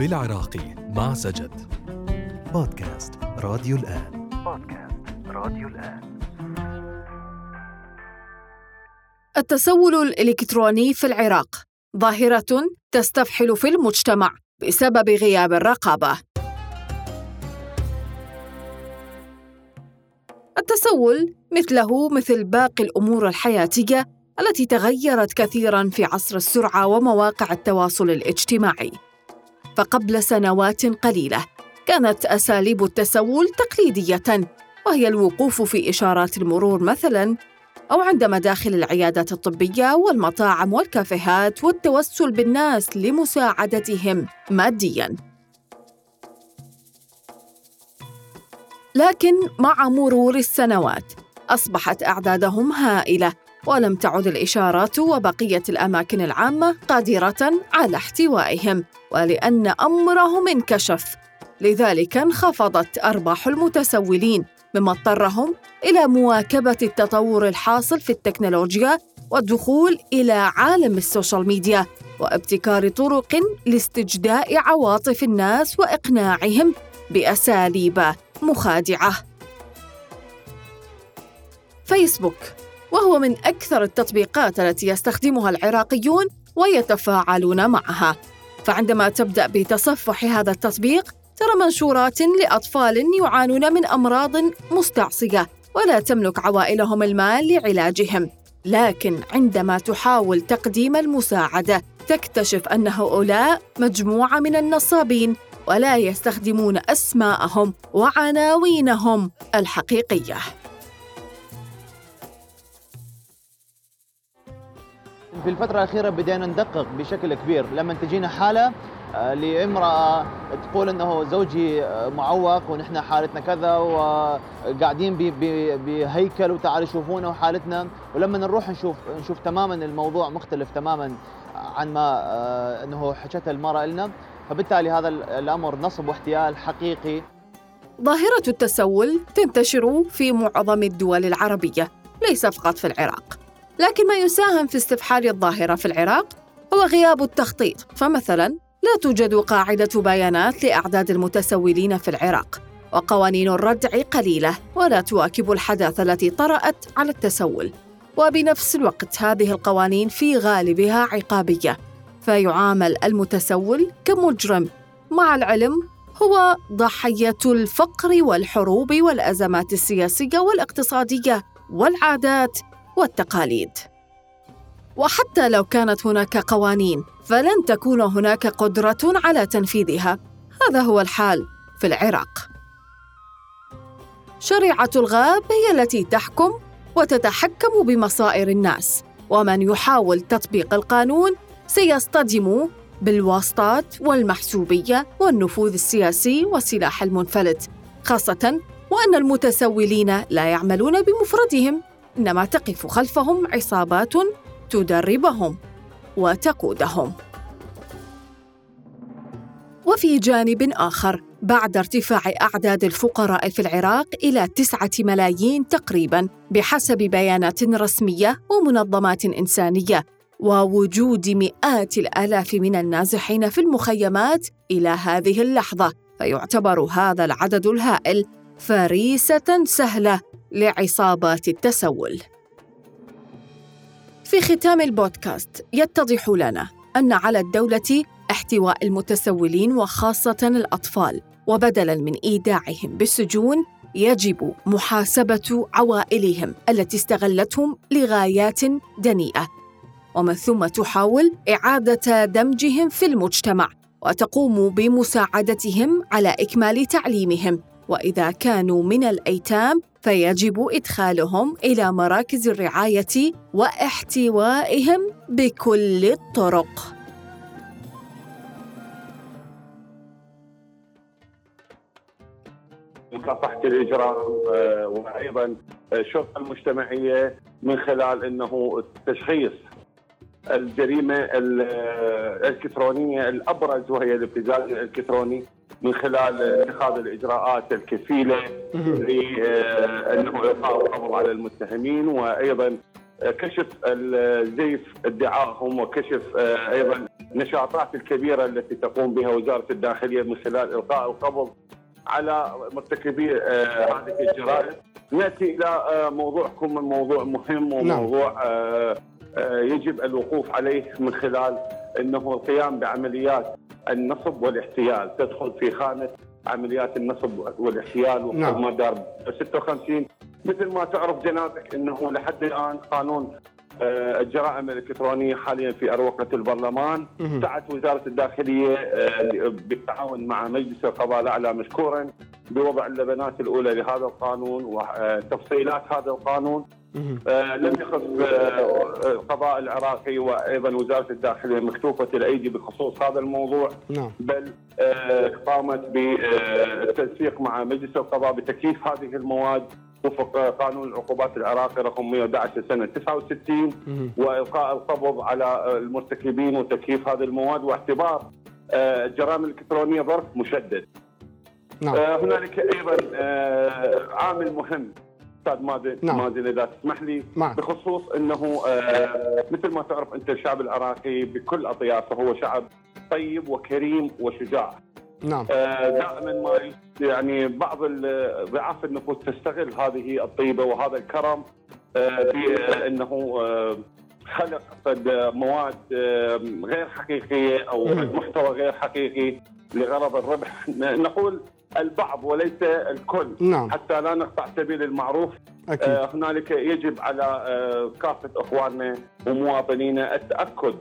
بالعراقي مع سجد بودكاست راديو الآن بودكاست راديو الآن التسول الإلكتروني في العراق ظاهرة تستفحل في المجتمع بسبب غياب الرقابة. التسول مثله مثل باقي الأمور الحياتية التي تغيرت كثيرا في عصر السرعة ومواقع التواصل الاجتماعي. فقبل سنوات قليلة كانت أساليب التسول تقليدية وهي الوقوف في إشارات المرور مثلاً أو عند مداخل العيادات الطبية والمطاعم والكافيهات والتوسل بالناس لمساعدتهم مادياً. لكن مع مرور السنوات أصبحت أعدادهم هائلة ولم تعد الإشارات وبقية الأماكن العامة قادرة على احتوائهم ولأن أمرهم انكشف لذلك انخفضت أرباح المتسولين مما اضطرهم إلى مواكبة التطور الحاصل في التكنولوجيا والدخول إلى عالم ال social media وابتكار طرق لاستجداء عواطف الناس وإقناعهم بأساليب مخادعة. فيسبوك وهو من أكثر التطبيقات التي يستخدمها العراقيون ويتفاعلون معها. فعندما تبدأ بتصفح هذا التطبيق ترى منشورات لأطفال يعانون من أمراض مستعصية ولا تملك عوائلهم المال لعلاجهم. لكن عندما تحاول تقديم المساعدة تكتشف أن هؤلاء مجموعة من النصابين ولا يستخدمون أسماءهم وعناوينهم الحقيقية. في الفترة الأخيرة بدينا ندقق بشكل كبير. لما تجينا حالة آه، لامرأة تقول أنه زوجي آه، معوق ونحن حالتنا كذا وقاعدين بهيكل وتعالوا شوفونا وحالتنا. ولما نروح نشوف نشوف تماما الموضوع مختلف تماما عن ما آه، أنه حكتها المرأة لنا. فبالتالي هذا الأمر نصب واحتيال حقيقي. ظاهرة التسول تنتشر في معظم الدول العربية ليس فقط في العراق. لكن ما يساهم في استفحال الظاهرة في العراق هو غياب التخطيط. فمثلا لا توجد قاعدة بيانات لأعداد المتسولين في العراق وقوانين الردع قليلة ولا تواكب الحداثة التي طرأت على التسول. وبنفس الوقت هذه القوانين في غالبها عقابية. فيعامل المتسول كمجرم. مع العلم هو ضحية الفقر والحروب والأزمات السياسية والاقتصادية والعادات. والتقاليد. وحتى لو كانت هناك قوانين فلن تكون هناك قدرة على تنفيذها. هذا هو الحال في العراق. شريعة الغاب هي التي تحكم وتتحكم بمصائر الناس ومن يحاول تطبيق القانون سيصطدم بالواسطات والمحسوبية والنفوذ السياسي والسلاح المنفلت خاصة وأن المتسولين لا يعملون بمفردهم. إنما تقف خلفهم عصابات تدربهم وتقودهم. وفي جانب آخر بعد ارتفاع أعداد الفقراء في العراق إلى تسعة ملايين تقريباً بحسب بيانات رسمية ومنظمات إنسانية ووجود مئات الآلاف من النازحين في المخيمات إلى هذه اللحظة فيعتبر هذا العدد الهائل فريسة سهلة لعصابات التسول. في ختام البودكاست يتضح لنا أن على الدولة احتواء المتسولين وخاصة الأطفال وبدلاً من إيداعهم بالسجون يجب محاسبة عوائلهم التي استغلتهم لغايات دنيئة ومن ثم تحاول إعادة دمجهم في المجتمع وتقوم بمساعدتهم على إكمال تعليمهم وإذا كانوا من الأيتام فيجب إدخالهم إلى مراكز الرعاية واحتوائهم بكل الطرق. مكافحه الإجرام آه، وأيضا الشرطه المجتمعية من خلال إنه تشخيص الجريمة الالكترونيه الأبرز وهي الابتزاز الالكتروني من خلال اتخاذ الإجراءات الكفيلة لأنه إعطاء القبض على المتهمين وأيضا كشف الزيف ادعائهم وكشف أيضا النشاطات الكبيرة التي تقوم بها وزارة الداخلية من خلال إلقاء القبض على مرتكبي آه، هذه الجرائم. نأتي إلى آه، موضوعكم موضوع مهم وموضوع آه، آه، يجب الوقوف عليه من خلال إنه القيام بعمليات النصب والاحتيال تدخل في خانة عمليات النصب والاحتيال وفق نعم. ماده 56 مثل ما تعرف جنابك إنه لحد الآن قانون آه، الجرائم الإلكترونية حاليا في أروقة البرلمان. سعت وزارة الداخلية آه، بالتعاون مع مجلس القضاء الأعلى مشكورا بوضع اللبنات الأولى لهذا القانون وتفصيلات هذا القانون. آه، لم يخص آه، القضاء العراقي وأيضا وزارة الداخلية مكتوفة الأيدي بخصوص هذا الموضوع نعم بل آه، قامت بالتنسيق مع مجلس القضاء بتكييف هذه المواد وفق آه، قانون العقوبات العراقي رقم 111 سنة 69 مهم. وإلقاء القبض على آه، المرتكبين وتكييف هذه المواد واعتبار آه، الجرائم الالكترونيه ظرف مشدد. نعم آه، هنالك أيضا آه، عامل مهم أستاذ مازن نعم. مازن إذا تسمح لي معك. بخصوص إنه آه، مثل ما تعرف أنت الشعب العراقي بكل أطيافه هو شعب طيب وكريم وشجاع نعم آه، دائما ما يعني بعض ضعاف النفوس تستغل هذه الطيبة وهذا الكرم آه، بانه آه، خلق قد مواد آه، غير حقيقية أو. محتوى غير حقيقي لغرض الربح نقول البعض وليس الكل. نعم. حتى لا نقطع سبيل المعروف. أكيد. آه، هنالك يجب على آه، كافة إخواننا ومواطنينا التأكد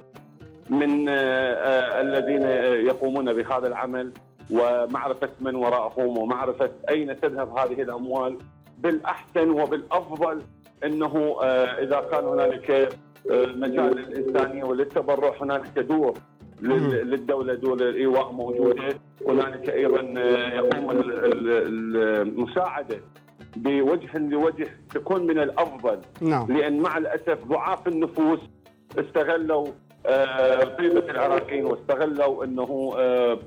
من آه، آه، الذين يقومون بهذا العمل ومعرفة من وراءهم ومعرفة أين تذهب هذه الأموال. بالأحسن وبالأفضل إنه آه، إذا كان هنالك آه، مجال للإنسانية وللتبرع هنالك دور للدولة دور الإيواء موجودة. هنالك أيضا آه، يقوم ال- ال- المساعدة بوجه لوجه تكون من الأفضل. نعم. لأن مع الأسف ضعاف النفوس استغلوا آه، طيبة العراقيين واستغلوا إنه آه،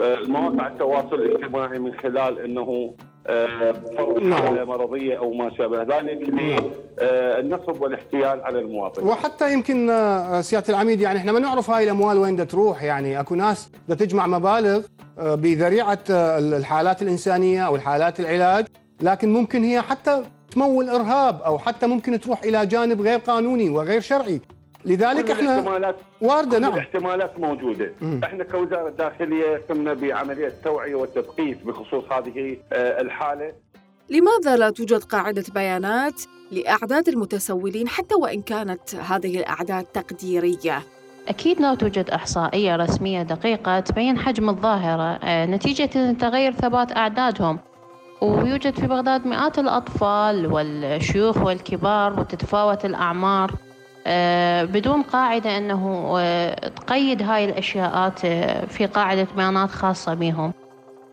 آه، مواقع التواصل الاجتماعي من خلال إنه آه، فرض نعم. حاله مرضية أو ما شابه ذلك للنصب والاحتيال على المواطن. وحتى يمكن آه، سيادة العميد يعني إحنا ما نعرف هاي الأموال وين تروح يعني أكو ناس تجمع مبالغ آه، بذريعة آه، الحالات الإنسانية أو الحالات العلاج لكن ممكن هي حتى تمول إرهاب أو حتى ممكن تروح إلى جانب غير قانوني وغير شرعي لذلك إحنا الاحتمالات واردة نعم. الاحتمالات موجودة، مم. إحنا كوزارة داخليه قمنا بعملية توعية وتثقيف بخصوص هذه آه، الحالة. لماذا لا توجد قاعدة بيانات لأعداد المتسولين حتى وإن كانت هذه الأعداد تقديرية؟ أكيد لا توجد إحصائية رسمية دقيقة تبين حجم الظاهرة آه، نتيجة تغير ثبات أعدادهم. ويوجد في بغداد مئات الأطفال والشيوخ والكبار وتتفاوت الأعمار. بدون قاعدة أنه آه، تقيد هاي الأشياءات آه، في قاعدة بيانات خاصة بهم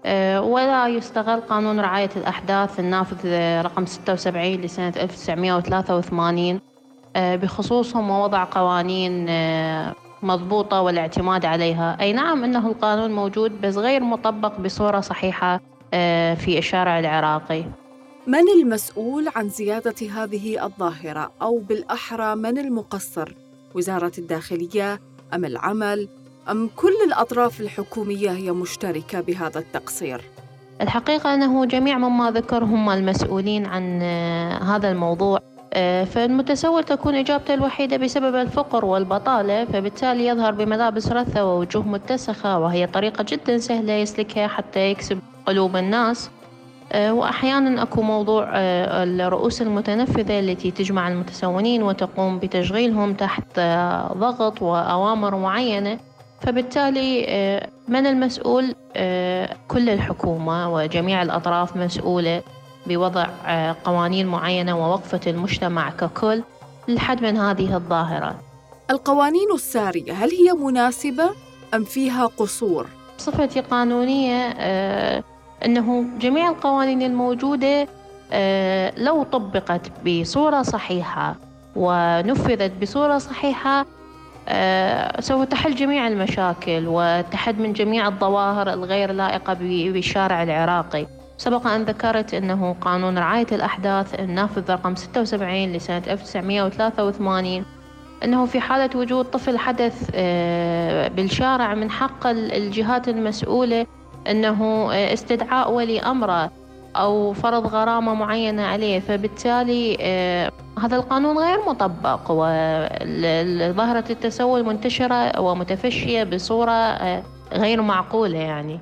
آه، ولا يستغل قانون رعاية الأحداث النافذ آه، رقم 76 لسنة 1983 آه، بخصوصهم ووضع قوانين آه، مضبوطة والاعتماد عليها. أي نعم أنه القانون موجود بس غير مطبق بصورة صحيحة آه، في الشارع العراقي. من المسؤول عن زيادة هذه الظاهرة أو بالأحرى من المقصر؟ وزارة الداخلية أم العمل أم كل الأطراف الحكومية هي مشتركة بهذا التقصير؟ الحقيقة أنه جميع مما ذكر هم المسؤولين عن آه، هذا الموضوع آه، فالمتسول تكون إجابته الوحيدة بسبب الفقر والبطالة فبالتالي يظهر بملابس رثة ووجوه متسخة وهي طريقة جدا سهلة يسلكها حتى يكسب قلوب الناس وأحيانا أكو موضوع آه، الرؤوس المتنفذة التي تجمع المتسولين وتقوم بتشغيلهم تحت آه، ضغط وأوامر معينة. فبالتالي آه، من المسؤول؟ آه، كل الحكومة وجميع الأطراف مسؤولة بوضع آه، قوانين معينة ووقفة المجتمع ككل للحد من هذه الظاهرة. القوانين السارية هل هي مناسبة أم فيها قصور؟ بصفتي قانونية آه، أنه جميع القوانين الموجودة آه، لو طبقت بصورة صحيحة ونفذت بصورة صحيحة آه، سوف تحل جميع المشاكل وتحد من جميع الظواهر الغير لائقة بالشارع العراقي. سبق أن ذكرت أنه قانون رعاية الأحداث النافذ رقم 76 لسنة 1983 أنه في حالة وجود طفل حدث آه، بالشارع من حق الجهات المسؤولة أنه آه، استدعاء ولي أمره أو فرض غرامة معينة عليه. فبالتالي آه، هذا القانون غير مطبق وظاهرة التسول منتشرة ومتفشية بصورة غير معقولة يعني.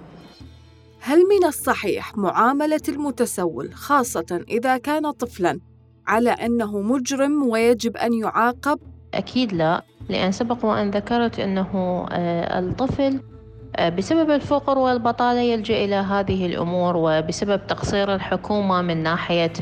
هل من الصحيح معاملة المتسول خاصة إذا كان طفلاً على أنه مجرم ويجب أن يعاقب؟ أكيد لا. لأن سبق وأن ذكرت أنه آه، الطفل آه، بسبب الفقر والبطالة يلجأ إلى هذه الأمور وبسبب تقصير الحكومة من ناحية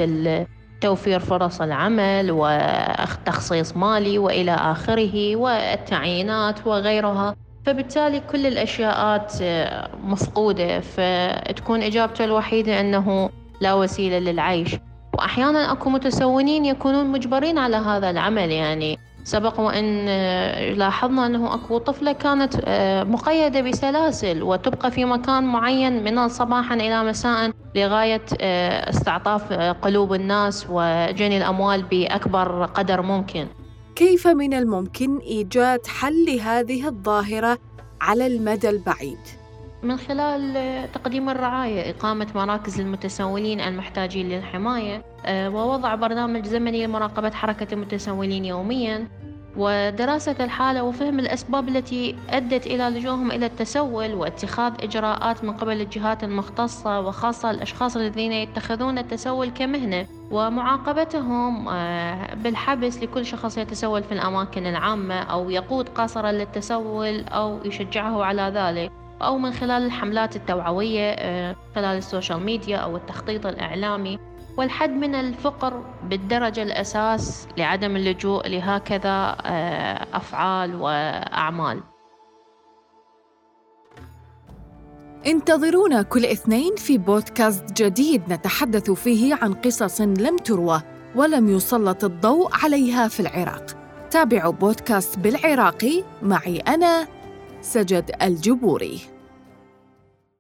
توفير فرص العمل وتخصيص مالي وإلى آخره والتعيينات وغيرها. فبالتالي كل الأشياءات آه، مفقودة فتكون إجابته الوحيدة أنه لا وسيلة للعيش. وأحيانا أكو متسونين يكونون مجبرين على هذا العمل يعني سبق وأن آه، لاحظنا أنه أكو طفلة كانت آه، مقيدة بسلاسل وتبقى في مكان معين من صباحا إلى مساء لغاية استعطاف قلوب الناس وجني الأموال بأكبر قدر ممكن كيف من الممكن إيجاد حل لهذه الظاهرة على المدى البعيد؟ من خلال تقديم الرعاية إقامة مراكز للمتسولين المحتاجين للحماية آه، ووضع برنامج زمني لمراقبة حركة المتسولين يومياً ودراسة الحالة وفهم الأسباب التي أدت إلى لجوءهم إلى التسول واتخاذ إجراءات من قبل الجهات المختصة وخاصة الأشخاص الذين يتخذون التسول كمهنة ومعاقبتهم آه، بالحبس لكل شخص يتسول في الأماكن العامة أو يقود قاصرا للتسول أو يشجعه على ذلك. أو من خلال الحملات التوعوية آه، خلال ال social media أو التخطيط الإعلامي. والحد من الفقر بالدرجة الأساس لعدم اللجوء لهكذا آه، أفعال وأعمال. انتظرونا كل اثنين في بودكاست جديد نتحدث فيه عن قصص لم تروى ولم يسلط الضوء عليها في العراق. تابعوا بودكاست بالعراقي معي أنا سجد الجبوري.